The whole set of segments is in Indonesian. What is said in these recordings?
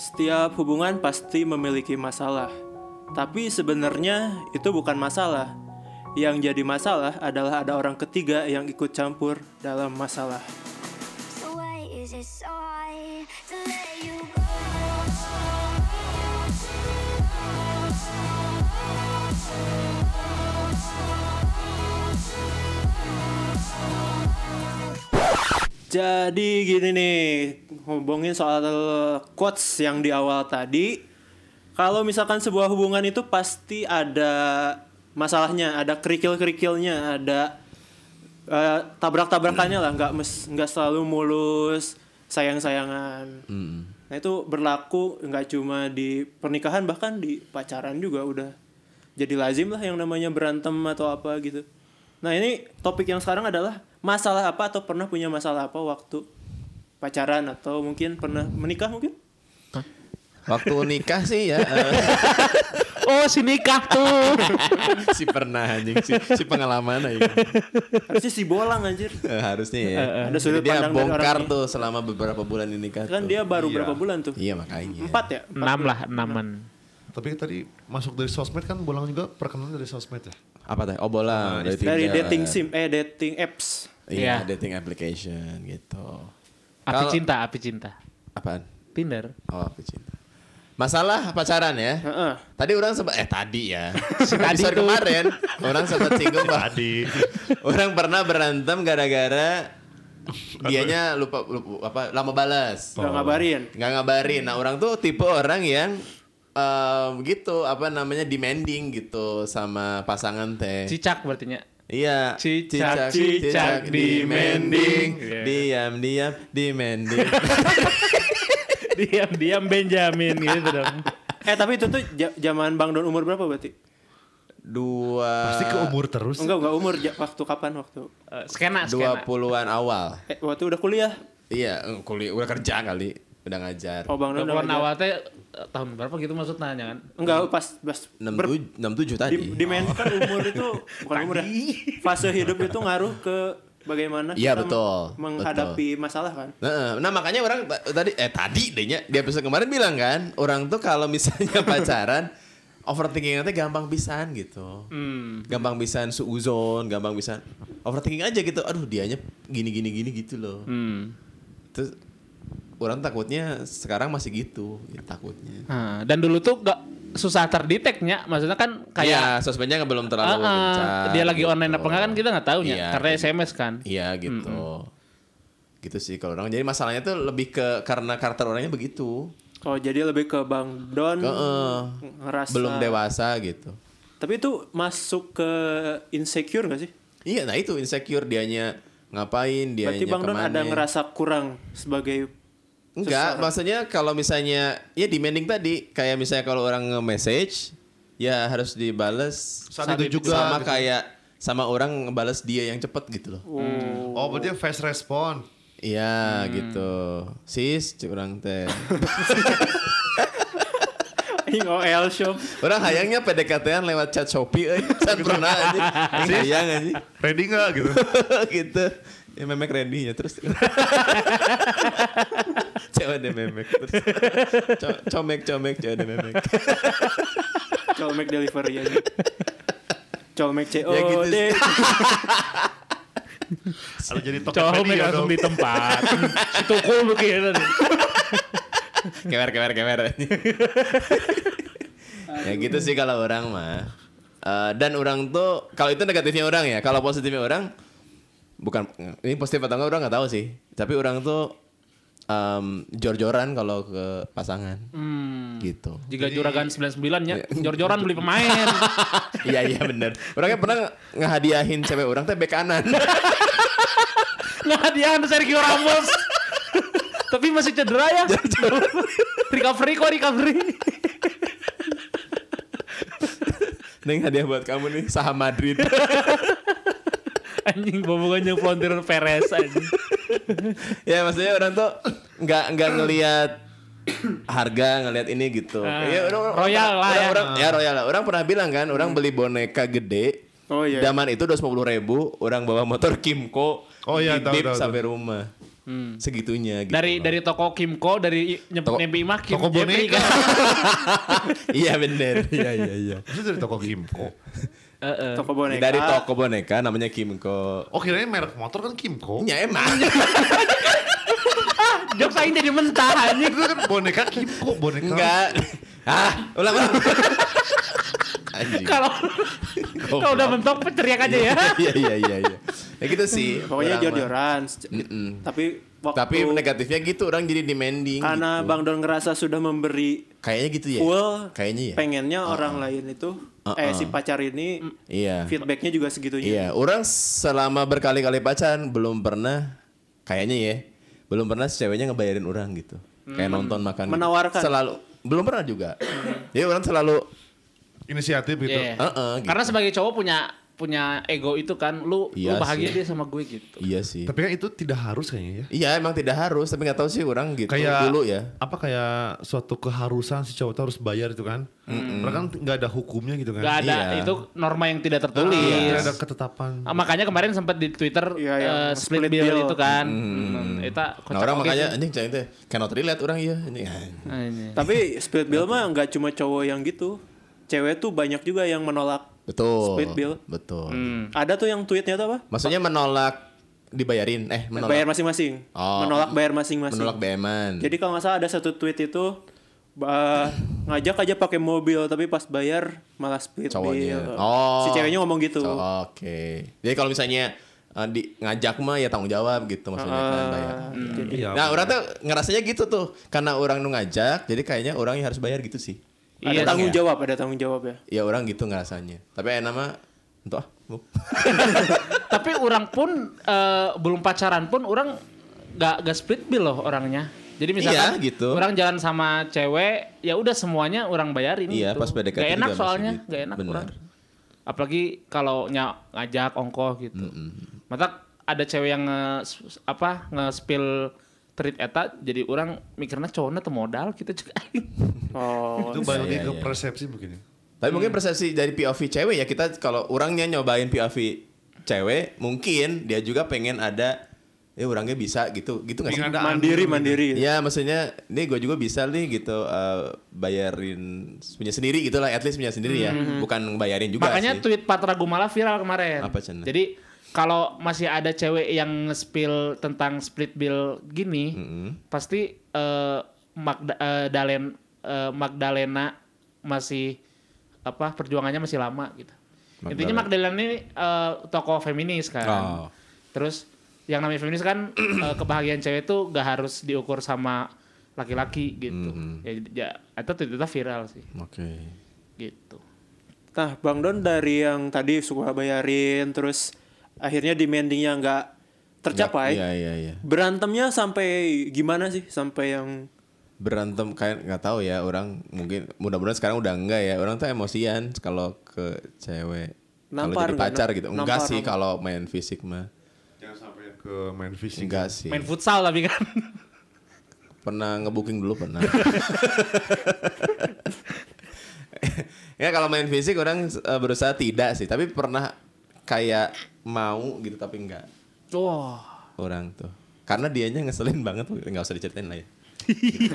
Setiap hubungan pasti memiliki masalah. Tapi sebenarnya itu bukan masalah. Yang jadi masalah adalah ada orang ketiga yang ikut campur dalam masalah. So Jadi gini nih, ngomongin soal quotes yang di awal tadi. Kalau misalkan sebuah hubungan itu pasti ada masalahnya, ada kerikil-kerikilnya, ada eh, tabrak-tabrakannya lah, nggak mes- nggak selalu mulus, sayang-sayangan. Nah itu berlaku nggak cuma di pernikahan, bahkan di pacaran juga udah jadi lazim lah yang namanya berantem atau apa gitu. Nah ini topik yang sekarang adalah masalah apa atau pernah punya masalah apa waktu pacaran atau mungkin pernah menikah mungkin? Waktu nikah sih ya eh, Oh si nikah tuh. si pernah anjing si, si pengalaman aja. Harusnya si bolang anjir. Eh, harusnya ya. Ada sudut dia pandang bongkar orangnya. tuh selama beberapa bulan ini nikah. Kan tuh. dia baru berapa bulan tuh? Iya makanya. Empat ya? Empat Enam bulan. lah, enaman. Tapi tadi masuk dari sosmed kan bolang juga perkenalan dari sosmed ya. Apa teh? Oh bola. Dari Tinder. dating sim, eh dating apps. Iya, Iya. dating application gitu. Api Kalau- cinta, api cinta. Apaan? Tinder. Oh, aku cinta. Masalah pacaran ya. Heeh. Tadi orang sempat eh tadi ya. Tadi kemarin orang sempat singgung bahwa Tadi. orang pernah berantem gara-gara dianya lupa, lupa apa lama balas. Gak ngabarin. nggak ngabarin. Nah orang tuh tipe orang yang em, gitu apa namanya demanding gitu sama pasangan teh. Cicak berarti nya. Iya. Cicak, cicak, demanding. Iya. Diam diam demanding. Diam-diam Benjamin gitu dong. Eh tapi itu tuh zaman Bang Don umur berapa berarti? Dua Pasti ke umur terus. Enggak, enggak umur. ja- Waktu kapan waktu? Eh, skena, dua skena. puluhan awal. Eh, waktu udah kuliah. Iya, kuliah udah kerja kali, udah ngajar. Oh Bang Don udah Tahun ngajar. awal teh eh, tahun berapa gitu maksudnya kan? Enggak, pas pas enam ber- tujuh enam tujuh tadi. di, demand kan umur itu bukan umur ya. Fase hidup itu ngaruh ke bagaimana Iya, kita betul, menghadapi masalah kan. Nah, nah, makanya orang ta- tadi eh tadi dehnya di episode kemarin bilang kan, orang tuh kalau misalnya pacaran overthinking nanti gampang pisan gitu. Hmm. Gampang pisan suuzon, gampang pisan overthinking aja gitu. Aduh, dianya gini gini gini gitu loh. Hmm. Terus orang takutnya sekarang masih gitu, ya, takutnya. Nah, dan dulu tuh gak susah terdeteknya, maksudnya kan Kayak kayak sosmednya nggak belum terlalu gencar, dia lagi gitu. online apa enggak kan kita nggak tahu ya, Iya, karena gitu. SMS kan. Iya gitu. Gitu sih kalau orang. Jadi masalahnya tuh lebih ke karena karakter orangnya begitu. Oh, jadi lebih ke Bang Don Heeh. ngerasa Belum dewasa gitu. Tapi itu masuk ke insecure gak sih? Iya, nah itu insecure dianya ngapain, dianya Berarti Bang Don ada ngerasa kurang sebagai Enggak, maksudnya kalau misalnya ya demanding tadi kayak misalnya kalau orang nge-message ya harus dibales Saat itu juga, sama gitu. kayak sama orang ngebales dia yang cepet gitu loh. Oh, berarti fast respon. Iya gitu. Sis, orang teh. OL shop. Orang hayangnya PDKT-an lewat chat Shopee euy. Can pernah aja. Aing hayang aja. Ready nggak gitu? gitu. Ya memek ready ya terus. Cewek memek terus. Co- comek comek cewek deh memek. Colmek delivery aja. Colmek COD. Ya gitu. Kalau jadi media langsung dong. di tempat. si tukul begitu. kewer kewer kewer. ya gitu sih kalau orang mah. Eh, dan orang tuh kalau itu negatifnya orang ya. Kalau positifnya orang bukan ini positif atau enggak orang nggak tahu sih. Tapi orang tuh em, jor-joran kalau ke pasangan. Hmm. Gitu. Jika juragan 99 ya, jor-joran beli pemain. Iya iya bener. Orangnya pernah ngehadiahin cewek orang teh bek kanan. Nggak hadiahan Sergio Ramos. Tapi masih cedera ya. recovery kok recovery. Neng hadiah buat kamu nih saham Madrid. Anjing bobogan yang Frontier Perez anjing. ya maksudnya orang tuh nggak nggak ngelihat harga ngelihat ini gitu. Ah, ya, orang, royal lah orang, ya. Orang, ya royal lah. Orang pernah bilang kan, orang beli boneka gede. Oh iya. Zaman itu dua ribu, orang bawa motor Kimco. Oh iya, tahu, didip tahu, sampai rumah. segitunya gitu. Dari loh. dari toko Kimco dari nyebut Imah Kim toko Jeffrey boneka. kan. Iya bener. Iya iya iya. Itu dari toko Kimco. Heeh. Toko boneka. Dari toko boneka namanya Kimco. Oh kirain merek motor kan Kimco. Ya emang. Jokes aing jadi mentah anjing. Itu kan boneka Kimco, boneka. Enggak. Ah, ulang ulang. Kalau kalau udah mentok teriak aja ya. Iya iya iya iya. Ya gitu sih. Pokoknya jor-joran. Tapi waktu Tapi negatifnya gitu orang jadi demanding karena gitu. Bang Don ngerasa sudah memberi Kayaknya gitu ya. full Kayaknya ya. pengennya orang lain itu eh si pacar ini Iya. feedbacknya juga segitunya. Iya, orang selama berkali-kali pacaran belum pernah kayaknya ya, belum pernah si ceweknya ngebayarin orang gitu. Kayak nonton makan. gitu. Menawarkan. Selalu belum pernah juga. Jadi orang selalu Inisiatif gitu. Iya. Heeh, gitu. Karena sebagai cowok punya punya ego itu kan lu Iya lu bahagia sih. dia sama gue gitu. iya sih. Tapi kan itu tidak harus kayaknya ya. Iya, emang tidak harus, tapi nggak tahu sih orang gitu Kayak dulu ya. Apa kayak suatu keharusan si cowok harus bayar itu kan? Karena kan nggak ada hukumnya gitu kan. Gak ada Iya. itu norma yang tidak tertulis. Tidak ada ketetapan. Ah, makanya kemarin sempat di Twitter Iya, yang eh, split, split bill, bill. itu kan. Hmm. Eta Nah, orang makanya sih. anjing cang teh cannot relate orang iya ini. Anjing. Tapi split bill mah nggak cuma cowok yang gitu. Cewek tuh banyak juga yang menolak. Betul. Split bill. Betul. Hmm. Ada tuh yang tweetnya tuh apa? Maksudnya menolak dibayarin eh menolak Bayar masing-masing. Oh, menolak bayar masing-masing. menolak BM-an. Jadi kalau nggak salah ada satu tweet itu ba- ngajak aja pakai mobil tapi pas bayar malah split cowoknya. bill. Oh. Si ceweknya ngomong gitu. So, Oke. Jadi kalau misalnya uh, di ngajak mah ya tanggung jawab gitu maksudnya kan bayar. Jadi Iya. Nah, orang tuh ngerasanya gitu tuh. Karena orang nu ngajak, jadi kayaknya orang yang harus bayar gitu sih. Ada Iya, tanggung ya. jawab, ada tanggung jawab ya. Ya orang gitu ngerasanya. Tapi enak mah untuk ah. bu. Tapi orang pun eh, belum pacaran pun orang gak, gak split bill loh orangnya. Jadi misalkan Iya, gitu. orang jalan sama cewek, ya udah semuanya orang bayarin Iya, gitu. pas PDKT Gak enak juga masih soalnya, gitu. gak enak Benar. orang. Apalagi kalau ny- ngajak ongkoh gitu. Mata ada cewek yang nge, apa nge-spill treat eta jadi orang mikirnya cowoknya tuh modal kita juga. Oh, itu balik iya, ke iya. persepsi mungkin. ya. Tapi mungkin persepsi dari POV cewek ya kita kalau orangnya nyobain POV cewek, mungkin dia juga pengen ada ya orangnya bisa gitu. Gitu nggak sih? Ada mandiri andil mandiri. Ya maksudnya nih gue juga bisa nih gitu eh, bayarin punya sendiri gitu lah at least punya sendiri ya bukan bayarin juga Makanya sih. tweet Patra Gumala viral kemarin. Apa? Jadi kalau masih ada cewek yang nge-spill tentang split bill gini, pasti eh, Magda, eh, Dalen, eh, Magdalena masih apa perjuangannya masih lama gitu. Intinya Magdalena ini eh, tokoh feminis kan. Oh. Terus yang namanya feminis kan eh, kebahagiaan cewek tuh gak harus diukur sama laki-laki gitu. Ya, ya itu ternyata viral sih Oke. gitu. Nah, Bang Don dari yang tadi suka bayarin terus akhirnya demandingnya nggak tercapai. Iya iya iya. Berantemnya sampai gimana sih? Sampai yang Berantem kayak nggak tahu ya orang mungkin mudah-mudahan sekarang udah enggak ya orang tuh emosian kalau ke cewek. Kalau Nampar jadi pacar gitu. Enggak Nampar, sih kalau main fisik mah. Jangan sampai ke main fisik. Enggak sih. Main futsal tapi kan. Pernah ngebooking dulu pernah. ya kalau main fisik orang eh, berusaha tidak sih, tapi pernah kayak mau gitu tapi enggak Wah. orang tuh. Karena dianya ngeselin banget, nggak usah diceritain lah ya. Gitu,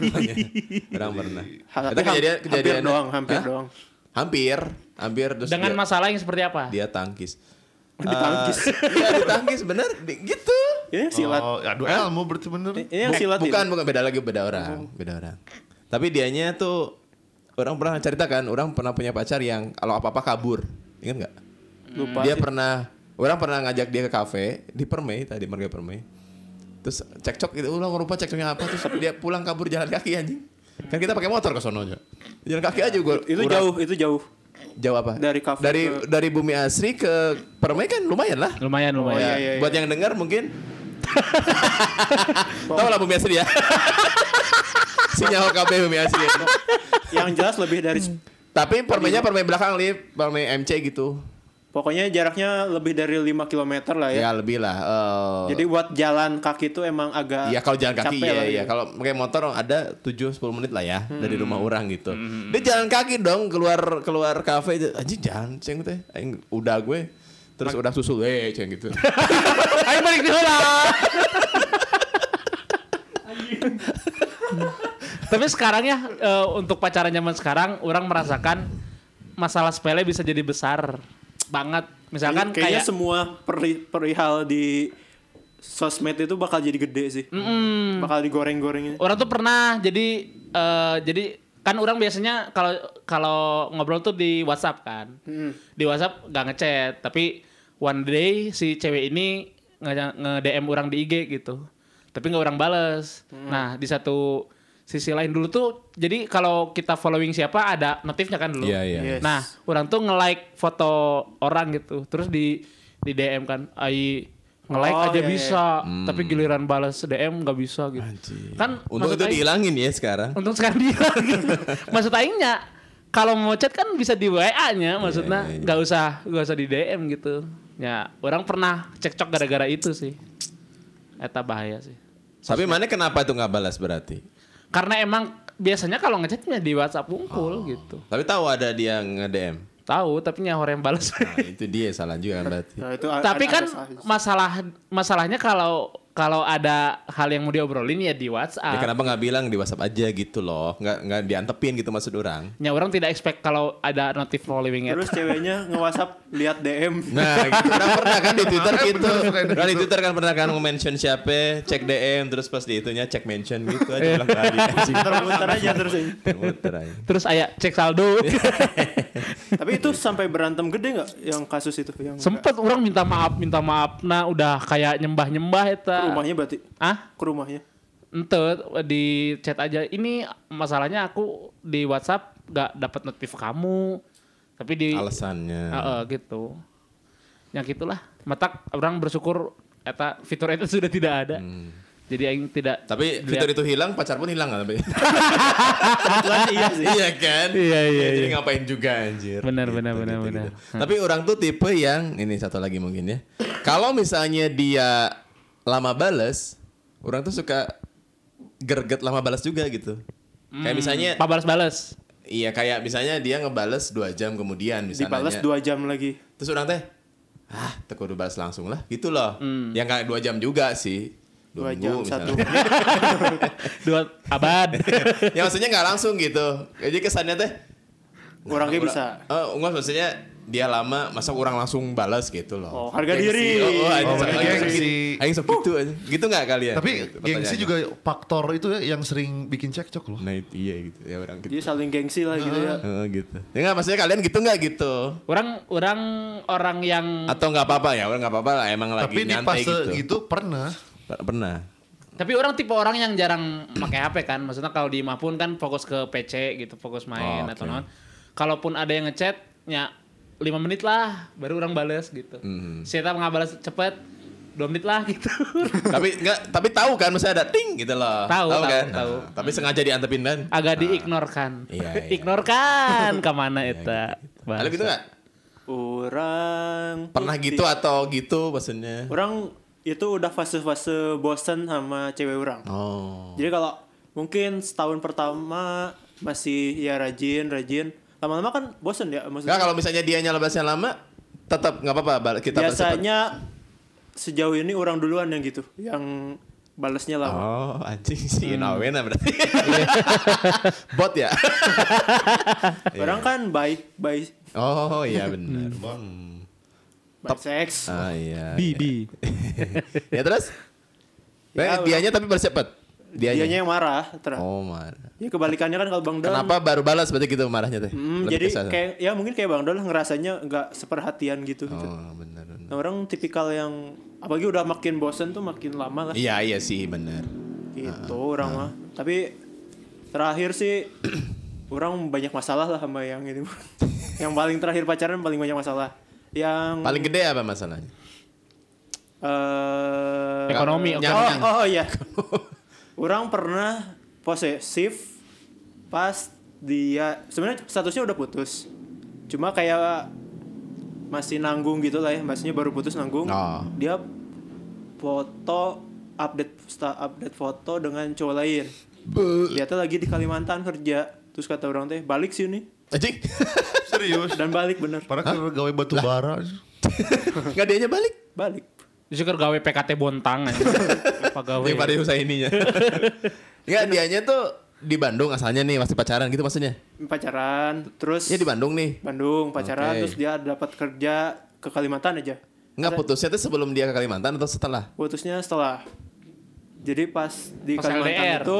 orang pernah. Tapi ham- kejadian hampir kejadian doang, hampir Hah? doang. Hampir, hampir terus Dengan dia, masalah yang seperti apa? dia tangkis. Ditangkis. Eh, Iya ditangkis bener di- gitu. Ini silat. Oh, adu ilmu berarti bener. Ini yang silat bukan ini. bukan beda lagi beda orang beda orang tapi dianya tuh orang pernah cerita kan orang pernah punya pacar yang kalau apa apa kabur ingat nggak Lupa dia sih. pernah orang pernah ngajak dia ke kafe di Permai tadi marga Permai terus cekcok gitu ulang lupa cekcoknya apa terus dia pulang kabur jalan kaki anjing kan kita pakai motor ke sono aja jalan kaki aja gue Itu jauh, itu jauh. jauh apa Dari kafe dari ke- dari Bumi Asri ke Permai kan lumayan lah Lumayan lumayan. iya, Ya, iya, iya. buat yang dengar mungkin Tahu lah Bumi Asri ya. Sinyal KB Bumi Asri. Yang jelas lebih dari Tapi permainnya permain belakang lip, permain MC gitu. Pokoknya jaraknya lebih dari 5 km lah ya. Ya, lebih lah. eh, Jadi buat jalan kaki itu emang agak Iya kalau jalan kaki ya, ya. Kalau pakai motor ada 7 10 menit lah ya dari rumah orang gitu. Dia jalan kaki dong keluar keluar kafe aja. Anjing jalan ceng teh. Aing udah gue. Terus udah susul eh ceng gitu. Ayo balik di. Tapi sekarang ya eh, untuk pacaran zaman sekarang orang merasakan masalah sepele bisa jadi besar banget. Misalkan kayaknya kayak semua peri- perihal di sosmed itu bakal jadi gede sih. Bakal digoreng-gorengin. orang tuh pernah jadi eh, jadi kan orang biasanya kalau kalau ngobrol tuh di WhatsApp kan. Di WhatsApp gak ngechat, tapi one day si cewek ini nge-DM orang di IG gitu. Tapi nggak orang bales. Nah, di satu sisi lain dulu tuh jadi kalau kita following siapa ada notifnya kan dulu. Iya, iya. Yes. Nah, orang tuh nge-like foto orang gitu. Terus di di DM kan, ai nge-like Oh, aja iya, bisa, tapi giliran balas DM nggak bisa gitu. Kan Untung maksud itu aing- dihilangin ya sekarang. Untung sekarang dia gitu. Maksud aingnya kalau mau chat kan bisa di WA-nya, maksudnya iya, iya. nggak usah nggak usah di DM gitu. Ya, orang pernah cekcok gara-gara itu sih. Eta bahaya sih. Tapi mana kenapa itu nggak balas berarti? Karena emang biasanya kalau ngechatnya di WhatsApp Oh. unggul gitu. Tapi tahu ada dia nge-DM. Tahu, tapi nyawa yang balas. Nah, itu dia salah juga kan berarti. Nah, itu tapi ada- kan masalah masalahnya kalau kalau ada hal yang mau diobrolin ya di Ya WhatsApp. kenapa nggak bilang di WhatsApp aja gitu loh? Nggak nggak diantepin gitu maksud orang. Ya orang tidak expect kalau ada notif following Terus ceweknya nge-WhatsApp lihat DM. Nah, gitu. Orang pernah kan di Twitter gitu. Kan di. Twitter kan pernah kan nge-mention siapa, cek DM, terus pas di itunya cek mention gitu aja bilang tadi. Anjing. Muter-muter aja terus ini. Muter aja. Terus ayah cek saldo. Tapi itu sampai berantem gede nggak yang kasus itu? Yang Sempet orang minta maaf, minta maaf. Nah udah kayak nyembah-nyembah eta. Rumahnya berarti? Ah, Ke rumahnya? ente di chat aja. Ini masalahnya aku di WhatsApp gak dapat notif kamu. Tapi di Alasannya. Heeh, gitu. Yang gitulah. Matak orang bersyukur eta fitur itu sudah tidak ada. Jadi aing tidak Tapi dilihat. fitur itu hilang, pacar pun hilang kan iya sih. iya kan? Iya, iya, Jadi iya. ngapain juga anjir. Benar, Gitu, benar, benar, gitu, benar. gitu. Tapi orang tuh tipe yang ini satu lagi mungkin ya. Kalau misalnya dia lama bales, orang tuh suka gerget lama balas juga gitu. Kayak misalnya Pak balas-balas. Iya kayak misalnya dia ngebales dua jam kemudian misalnya. Dibalas dua jam lagi. Terus orang teh, ah teko udah balas langsung lah, gitu loh. Hmm. Yang kayak dua jam juga sih. Dua minggu jam, satu. Dua abad. ya maksudnya nggak langsung gitu. Jadi kesannya teh, Orangnya bisa. Oh, enggak maksudnya dia lama, masa orang langsung balas gitu loh. Oh, harga Gengsi. diri. Oh, oh, aing Oh, gengsi. aing sok gitu. Aing sok gitu aja. Gitu nggak kalian? Tapi Gitu, gengsi juga faktor itu ya yang sering bikin cekcok loh. Nah iya gitu ya orang gitu. Jadi saling gengsi lah gitu ya. Oh, gitu. Ya nggak maksudnya kalian gitu nggak gitu? orang orang orang yang Atau nggak apa-apa ya? Orang nggak apa-apa lah. Emang lagi Tapi di nyantai fase gitu. gitu pernah. Per- Pernah. tapi orang tipe orang yang jarang pakai HP kan. Maksudnya kalau di imah pun kan fokus ke PC gitu, fokus main Oh, atau oke. non. Kalaupun ada yang ngechat, ya lima menit lah baru orang balas gitu. Mhm. Saya nggak balas cepet, dua menit lah gitu. tapi nggak tapi tahu kan maksudnya ada ting gitu loh. Tahu, tahu, kan? tahu. Nah, tapi sengaja diantepin kan. Agak diignorkan. Iya, iya. Ignorkan ke mana eta. Ada gitu nggak? Orang Pernah gitu atau gitu maksudnya? Orang itu udah fase-fase bosan sama cewek orang. Oh. Jadi kalau mungkin setahun pertama masih ya rajin, rajin. Lama-lama kan bosan ya Nggak maksudnya. kalau misalnya dia balasnya lama, tetap nggak apa-apa. Kita balas cepet. biasanya sejauh ini orang duluan yang gitu, yang balasnya lama. Oh, anjing sih Hmm. Nawena berarti. Bot ya? Orang kan baik, baik, Oh, iya benar. baik seks. Ah iya. Bibi. ya terus? Ya, dianya tapi balas cepet. Dianya. Dianya yang marah, terus. Oh, marah. Ya kebalikannya kan kalau Bang Don. Kenapa baru balas berarti gitu marahnya teh? Hmm, jadi kesal. kayak ya mungkin kayak Bang Don lah ngerasanya nggak seperhatian gitu. gitu. Oh, benar benar. Nah, orang tipikal yang apalagi udah makin bosen tuh makin lama lah. Iya, iya sih benar. Gitu orang mah. Tapi terakhir sih orang banyak masalah lah sama yang ini. yang paling terakhir pacaran paling banyak masalah. Yang Paling gede apa masalahnya? eh Ekonomi, oh, oh, oh iya. orang pernah posesif pas dia sebenarnya statusnya udah putus. Cuma kayak masih nanggung gitu lah ya, maksudnya baru putus nanggung. Oh. Dia foto update sta- update foto dengan cowok lain. Dia tuh lagi di Kalimantan kerja. Terus kata orang teh balik sini Anjing. Serius. dan balik bener. Kan gawe batu bara. Enggak dianya balik. Balik. Syukur gawe PKT Bontang aja. Pegawai. Yang pada Husaininya. Enggak, dianya tuh di Bandung asalnya nih masih pacaran gitu maksudnya. pacaran terus Ya di Bandung nih. Bandung pacaran Oke. terus dia dapat kerja ke Kalimantan aja Enggak putusnya tuh sebelum dia ke Kalimantan atau setelah? putusnya setelah jadi pas di Pas Kalimantan LDR. itu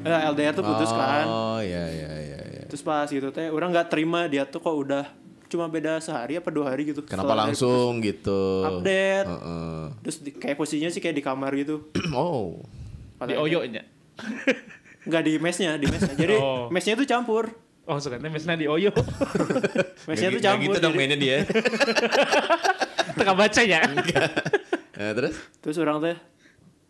eh, LDR tuh putus kan Oh, iya iya iya iya. terus pas gitu teh orang nggak terima dia tuh kok udah cuma beda sehari apa dua hari gitu Kenapa setelah dari langsung gitu? putus. update Heeh. terus di, kayak posisinya sih kayak di kamar gitu oh. Di Oyo-nya. nggak di mesnya di mesnya jadi Oh. mesnya tuh campur Oh, sekarang mesnya di Oyo. mesnya Nggak campur gitu dong mainnya dia. Tengah baca ya. Nah, terus? terus orang teh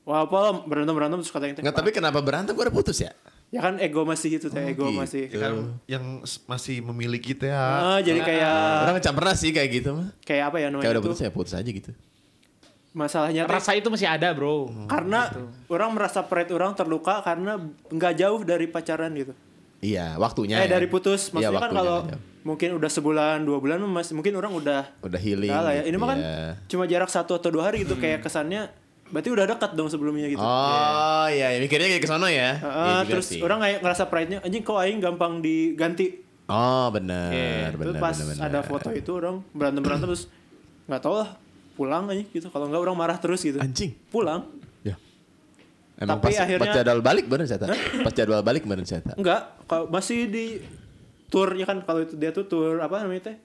wah apa berantem berantem terus katanya teh Enggak, tapi kenapa berantem gue udah putus ya? Ya kan ego masih gitu teh ego gitu. masih Kan yang masih memiliki teh ya. Ah, jadi kayak Orang ngecam pernah sih kayak gitu mah. kayak apa ya Kayak namanya udah tuh putus ya putus aja gitu. masalahnya teh Rasa itu masih ada, Bro. karena orang merasa pride orang terluka karena nggak jauh dari pacaran gitu Iya, waktunya. eh ya. dari putus Iya, maksudnya kan waktunya kalau aja. mungkin udah sebulan dua bulan mas mungkin orang udah udah healing. ya ini gitu, mah kan ya. cuma jarak satu atau dua hari gitu kayak kesannya berarti udah dekat dong sebelumnya gitu Oh, iya, ya, mikirnya kayak ke sono ya. Iya juga terus sih. orang kayak ngerasa pride-nya anjing kok aing gampang diganti Oh, benar, Terus benar, pas benar, benar. ada foto itu orang berantem berantem terus nggak tahu lah pulang aja gitu kalau nggak orang marah terus gitu Anjing. pulang Ya. Emang Tapi pas, akhirnya- pas jadwal balik bener saya Pas jadwal balik bener saya Enggak, kalau masih di tour ya kan kalau itu dia tuh tour apa namanya teh?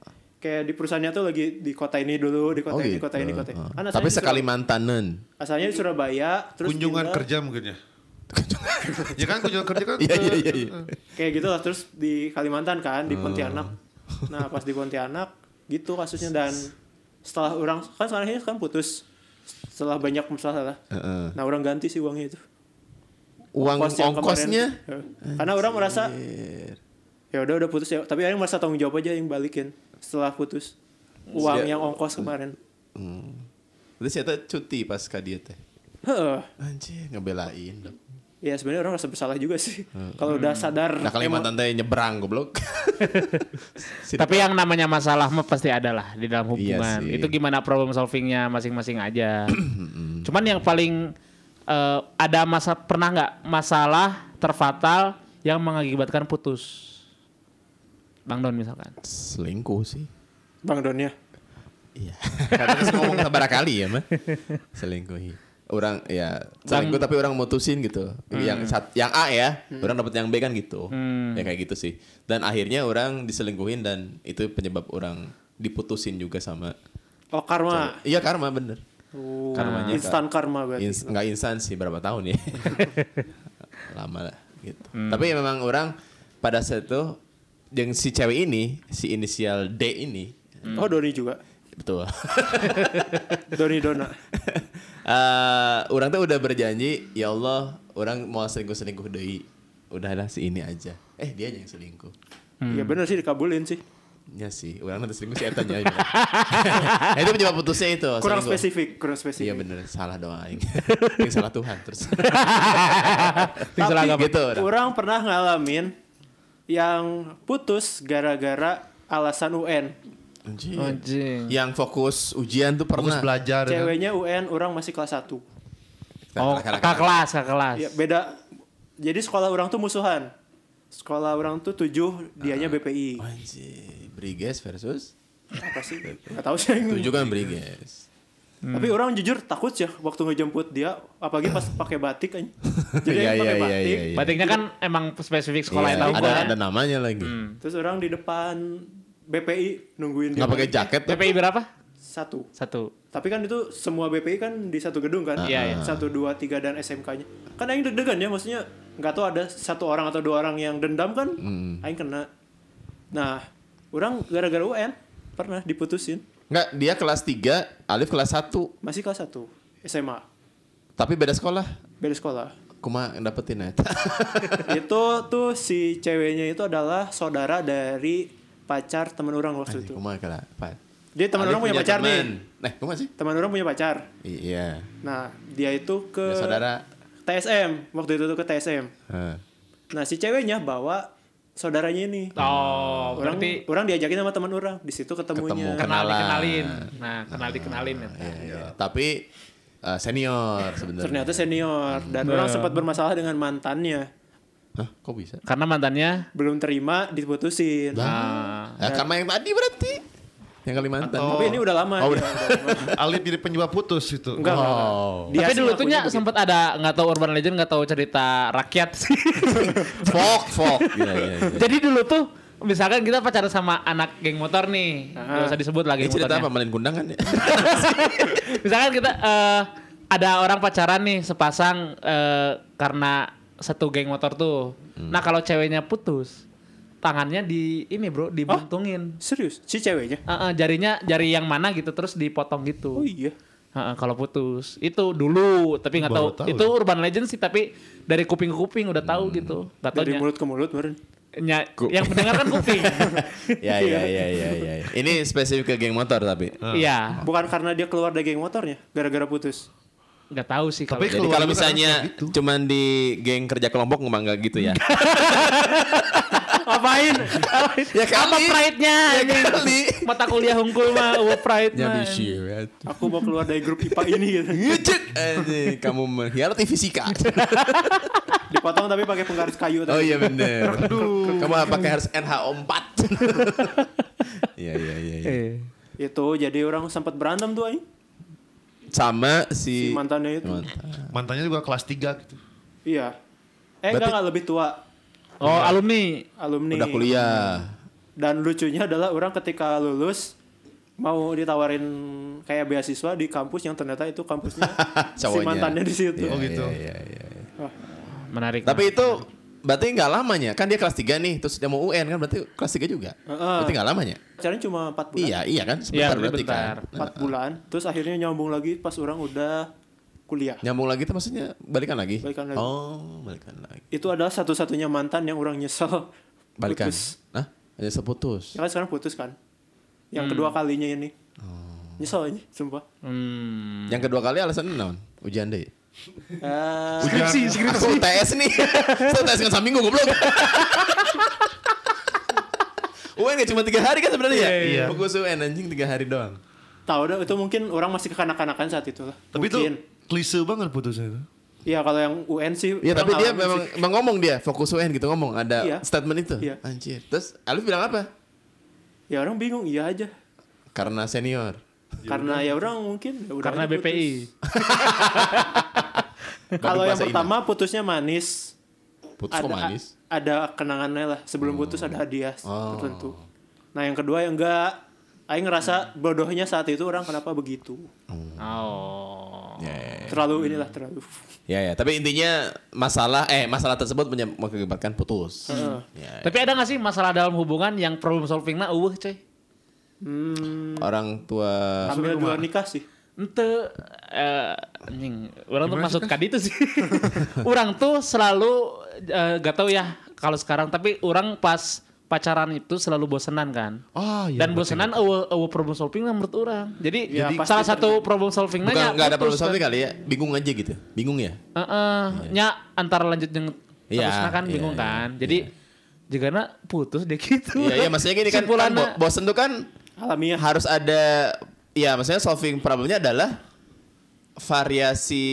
Kayak di perusahaannya tuh lagi di kota ini dulu, di kota Oh ini, gitu. kota ini, kota ini. Oh. Kan Tapi sekali mantanen. Asalnya di Surabaya, terus kunjungan pindah- kerja mungkin ya. ya kan kunjungan kerja kan. Iya, iya, iya, iya. Kayak gitu lah, terus di Kalimantan kan, di Pontianak. Nah, pas di Pontianak gitu kasusnya dan setelah orang kan sekarang ini kan putus setelah banyak masalah lah. Heeh. Nah, orang ganti sih uangnya itu. Uang Ongkos ongkosnya. kemarin. Karena orang merasa ya udah udah putus ya, tapi orang merasa tanggung jawab aja yang balikin setelah putus. Uang Dia- yang ongkos kemarin. Hmm. Terus saya cuti pas ke dia teh. Heeh. Anjir, ngebelain dong. Ya sebenarnya orang rasa bersalah juga sih. Kalau udah sadar Nah, Kalimantan teh nyebrang goblok. Si- Tapi yang namanya masalah mah pasti ada lah di dalam Iya hubungan. sih. itu gimana problem solvingnya masing-masing aja. Cuman yang paling eh, ada masa pernah nggak masalah terfatal yang mengakibatkan putus? Bang Don misalkan. selingkuh sih. Bang Donnya. Iya. Karena ngomong sabar kali ya mah. Selingkuhi. Orang ya selingkuh tapi orang mutusin gitu. Yang sat, yang A ya, orang dapat yang B kan gitu. Ya kayak gitu sih. Dan akhirnya orang diselingkuhin dan itu penyebab orang diputusin juga sama Oh karma. Iya karma bener. Oh, Karmanya, instan karma berarti. Ins, nggak instan sih berapa tahun ya. Lama lah gitu. Tapi ya memang orang pada saat itu yang si cewek ini, si inisial D ini, Oh Doni juga. betul. Doni Dona. Eh, orang tuh udah berjanji, ya Allah, orang mau selingkuh-selingkuh deui. Udahlah si ini aja. Eh, dia yang selingkuh. Ya bener sih dikabulin sih. Ya sih, orang nanti selingkuh si Eta nya. nah, itu penyebab putusnya itu. Kurang selingkuh. spesifik, kurang Iya spesifik. bener, salah doang aing. Ini salah Tuhan terus. Salah agama. gitu. orang. Orang pernah ngalamin yang putus gara-gara alasan UN. Anjing. Anjing. Yang fokus ujian tuh Fokus pernah. belajar. kan. Ceweknya UN, orang masih kelas 1. Oh, kakak kelas, kakak kelas. Ya beda. Jadi sekolah orang tuh musuhan. Sekolah orang tuh tujuh, dianya BPI. Anjing, Briges versus Apa sih? Gak tahu sih. tujuh kan Briges. Tapi orang jujur takut sih waktu ngejemput dia, apalagi pas pakai batik kan. Jadi Iya, yang pakai iya, batik. iya, iya. Batiknya kan emang spesifik sekolah Iya, yang tahu ada gua. ada namanya lagi. Terus orang di depan BPI nungguin dia. Nggak pakai jaket. PPI berapa? Satu. Satu. Tapi kan itu semua BPI kan di satu gedung kan? Iya, iya. Satu, dua, tiga dan SMK-nya. Kan Aing deg-degan ya, maksudnya nggak tahu ada satu orang atau dua orang yang dendam kan? Aing kena. Nah, orang gara-gara UN pernah diputusin. Enggak, dia kelas 3, Alif kelas 1. Masih kelas 1 SMA. Tapi beda sekolah. Beda sekolah. Kuma dapetin eta. itu tuh si ceweknya itu adalah saudara dari pacar teman orang waktu itu. Kuma kala. Pak. Jadi teman orang punya pacar nih. teman. Nah, kuma sih? Teman orang punya pacar. Iya. Nah, dia itu ke Ya, saudara. TSM waktu itu tuh ke TSM. Heeh. Nah si ceweknya bawa saudaranya ini. Oh, orang berarti orang diajakin sama teman orang, di situ ketemunya. Ketemu. kenal kenalan. dikenalin. Nah, kenal dikenalin ya. Iya, iya. Tapi eh, senior sebenarnya. Ternyata senior dan orang sempat bermasalah dengan mantannya. Hah, kok bisa? Karena mantannya Belum terima diputusin. ah, Ya, karena yang tadi berarti yang Kalimantan. Atau- Tapi ini udah lama. Oh, lama. Alif jadi penyebab putus itu. Enggak, enggak, enggak. Dia tapi dulu tuh begitu. sempat ada nggak tahu urban legend nggak tahu cerita rakyat sih. Folk, folk. Iya, iya, iya. Jadi dulu tuh misalkan kita pacaran sama anak geng motor nih, nggak usah disebut lagi Ini cerita motornya. apa? Malin kundangan ya? misalkan kita eh, ada orang pacaran nih sepasang eh, karena satu geng motor tuh. Hmm. Nah kalau ceweknya putus, tangannya di ini bro dibuntungin. Serius? Si ceweknya? Eh, eh, jarinya jari yang mana gitu terus dipotong gitu. Oh iya. Heeh, kalau putus itu dulu tapi nggak tahu. Baru tahu itu urban legend sih tapi dari kuping ke kuping udah tahu gitu nggak tahu Dari mulut ke mulut meren. nya, yang mendengar kan kuping ya, ya, ya, ya, ya. Ini spesifik ke geng motor tapi. iya Bukan karena dia keluar dari geng motornya, gara-gara putus. nggak tahu sih kalau Tapi kalau juga misalnya gitu. cuman di geng kerja kelompok nggak gitu ya. ngapain ya apa pride-nya Ya kali. mata kuliah hungkul mah uh, pride Ya ya. Aku mau keluar dari grup IPA ini gitu. Ngecek. Anjing, Kamu mengkhianati fisika. Dipotong tapi pakai penggaris kayu. Oh tadi. iya bener. Kamu pakai harus NHO 4. Iya iya iya. iya. Eh. Itu jadi orang sempat berantem tuh aing. Sama Si si mantannya itu. Mantan. Mantannya juga kelas 3 gitu. Iya. Eh Berarti- enggak, enggak lebih tua. Oh alumni Alumni. Udah kuliah. Dan lucunya adalah orang ketika lulus mau ditawarin kayak beasiswa di kampus yang ternyata itu kampusnya si mantannya di situ. Oh gitu. Iya, iya, iya. menarik Tapi itu berarti nggak lamanya. Kan dia kelas 3 nih, terus dia mau UN kan berarti kelas 3 juga. Heeh. Berarti nggak lamanya. Pacaran cuma 4 bulan. Iya, iya kan? Iya, Sebentar berarti bentar. kan. 4 bulan. Terus akhirnya nyambung lagi pas orang udah kuliah. Nyambung lagi tuh maksudnya balikan lagi? Balikan lagi. Oh, balikan lagi. Itu adalah satu-satunya mantan yang orang nyesel Balikan. putus. Hah? Hanya seputus. Ya kan sekarang putus kan. Yang kedua kalinya ini. Oh. Nyesel aja, sumpah. hmm. Yang kedua kali alasannya naon? Ujian deh. Eh, skripsi skripsi Aku TS nih. Saya TS kan saminggu goblok. UN gak cuma tiga hari kan sebenarnya ya? Iya. Fokus UN anjing tiga hari doang. tahu dah itu mungkin orang masih kekanak-kanakan saat itu lah. Tapi mungkin. itu klise banget putusnya itu. Iya kalau yang UN sih. Iya tapi dia memang, sih. memang ngomong dia fokus UN gitu ngomong ada Iya. statement itu. Iya. Anjir. Terus Alif bilang apa? Ya orang bingung, iya aja. Karena senior. Karena ya orang mungkin ya udah karena. BPI Kalau yang pertama putusnya manis. Putus kok manis. Ada kenangannya lah. Sebelum putus ada hadiah Oh. tertentu. Nah yang kedua yang enggak. Aing ngerasa bodohnya saat itu orang kenapa begitu. oh Ya, ya, ya. Terlalu inilah terlalu. Ya, ya. Tapi intinya masalah eh masalah tersebut mengakibatkan putus. Ya, ya. tapi ada gak sih masalah dalam hubungan yang problem solvingnya eueuh coy Hmm, Orang tua ambil dua nikah sih. ente eh anjing orang tuh masuk ke itu sih orang tuh selalu eh, gak tahu ya kalau sekarang tapi orang pas pacaran itu selalu bosenan kan Oh iya. dan bosenan eueuh eueuh problem solving lah menurut orang jadi, Ya, jadi salah satu problem solvingnya bukan nya nggak ada putus, problem solving kan. kali ya. Bingung aja gitu. Bingung ya? Heeh, nya antara lanjut yang Iya, terusnya kan iya, bingung iya, kan jadi jika putus deh gitu Iya, iya maksudnya gini kan, kan bo- bosen tuh kan Alamiah. harus ada ya maksudnya solving problemnya adalah variasi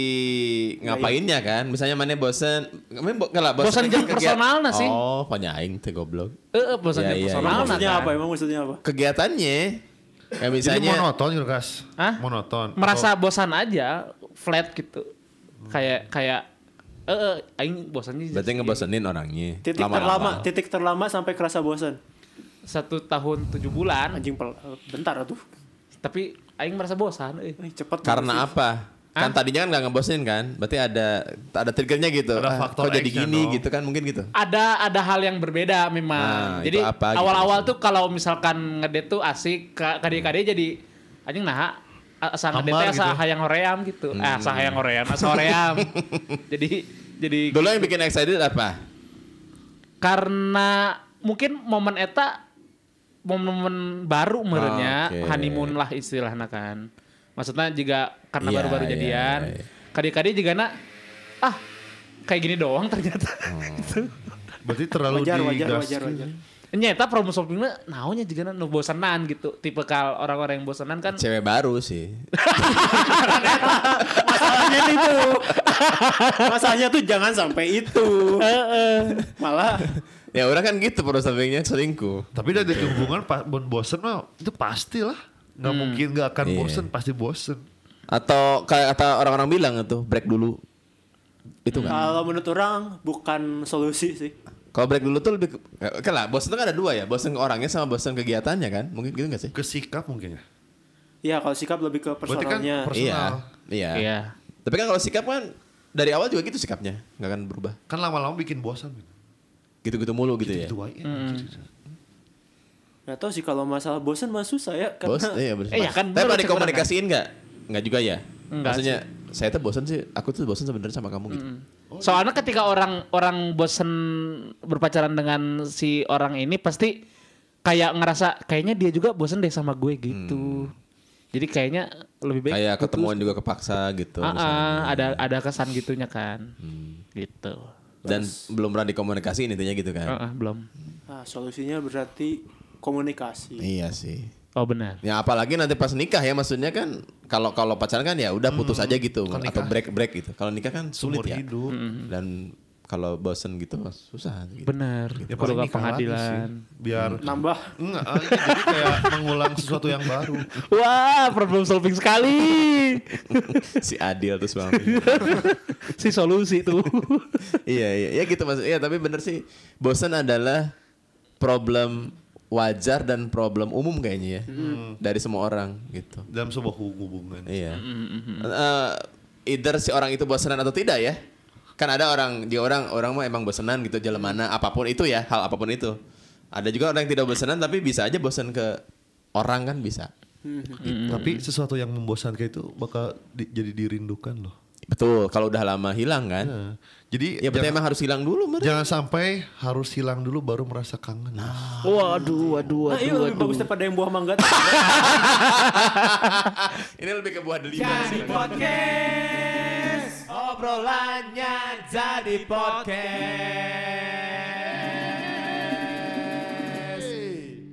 ngapainnya kan misalnya mana bosen mana bo, nggak lah, Bosen jeung kegiat- personalna sih. oh penyaing teh goblok eh bosan Iya, yang iya, personal iya. Maksudnya kan. apa? Emang maksudnya apa? kegiatannya ya Jadi misalnya monoton gitu kas. Hah? Monoton. merasa bosan aja flat gitu kayak kayak eh eh, aing bosan sih berarti ngebosenin orangnya Titik Lama-lama. terlama, titik terlama sampai kerasa bosan. satu tahun tujuh bulan Anjing pel bentar tuh. tapi aing merasa bosan eh. Eh, cepet karena banget sih. apa kan tadinya kan nggak ngebosenin kan berarti ada ada triggernya gitu Ada Ah, faktor kok jadi gini dong. gitu kan mungkin gitu ada ada hal yang berbeda Nah, memang itu jadi apa gitu awal-awal tuh kalau misalkan ngedate tuh asik kade-kade jadi anjing nah asa ngedate Hambar asa gitu. hayang hoream gitu Hmm. ah asa hayang hoream asa hoream jadi jadi dulu yang bikin excited apa karena mungkin momen eta momen-momen baru merenya Oke. honeymoon lah istilahnya kan maksudnya juga karena Iya, baru-baru iya, jadian iya. kadi-kadi juga nak ah kayak gini doang ternyata Oh. gitu Berarti terlalu wajar wajar wajar gitu. wajar Nyata problem solvingnya naonnya juga nu bosenan gitu. Tipe kal orang-orang yang bosenan kan Cewek baru sih. masalahnya itu masalahnya tuh jangan sampai itu malah Ya orang kan gitu problem solvingnya selingkuh. Tapi dari hubungan pa- bon- bosen mah itu pastilah. Nggak mungkin nggak akan Iya. bosen, pasti bosen. Atau kayak kata orang-orang bilang itu break dulu. Itu kan. kalau menurut orang bukan solusi sih Kalau break dulu tuh lebih ke, oke lah, bosen tuh kan ada dua ya, bosen ke orangnya sama bosen kegiatannya kan, mungkin gitu gak sih? Ke sikap mungkin ya. ya kalau sikap lebih ke kan personalnya personal. Iya, iya. Iya. Tapi kan kalau sikap kan dari awal juga gitu sikapnya, nggak akan berubah. Kan lama-lama bikin bosan. Gitu. Gitu-gitu mulu gitu ya. Itu wae. Nggak tahu sih kalau masalah bosan mah susah ya karena Bos, iya bener. Eh, ya kan, Tapi pernah dikomunikasiin nggak? Nggak juga ya? Enggak Maksudnya saya tuh bosan sih, aku tuh bosan sebenarnya sama kamu gitu. Soalnya ketika orang orang bosen berpacaran dengan si orang ini pasti kayak ngerasa kayaknya dia juga bosen deh sama gue gitu. Jadi kayaknya lebih baik Kayak putus. ketemuan juga kepaksa gitu. Ah, misalnya. ah, ada ada kesan gitunya kan. Gitu. Dan belum pernah dikomunikasiin intinya gitu kan. Ah, ah, belum. nah, solusinya berarti komunikasi Iya sih. Oh benar. Ya apalagi nanti pas nikah ya maksudnya kan kalau kalau pacaran kan ya udah putus aja gitu Kan atau nikah. break break gitu. Kalau nikah kan sulit Seumur ya. hidup. Dan kalau bosen gitu susah gitu. Benar. Ya Perlu ke pengadilan. Biar nambah enggak ah, jadi kayak mengulang sesuatu yang baru. Wah, problem solving sekali. si Adil tuh suami. si solusi tuh. iya iya ya gitu maksud. Iya tapi bener sih bosen adalah problem wajar dan problem umum kayaknya ya dari semua orang gitu. Dalam sebuah hubungan. Iya. Eh, either si orang itu bosenan atau tidak ya. Kan ada orang dia orang orang mah emang bosenan gitu jalan mana apa pun itu ya hal apa pun itu. Ada juga orang yang tidak bosenan tapi bisa aja bosen ke orang kan bisa. Tapi sesuatu yang membosankan itu bakal di- jadi dirindukan loh. Betul kalau udah lama hilang kan. Nah, jadi Ya berarti jangan, emang harus hilang dulu Mer. jangan sampai harus hilang dulu baru merasa kangen. Waduh, waduh, nah, iya waduh, lebih bagus waduh. daripada yang buah mangga Ini lebih ke buah delima sih. podcast obrolannya jadi podcast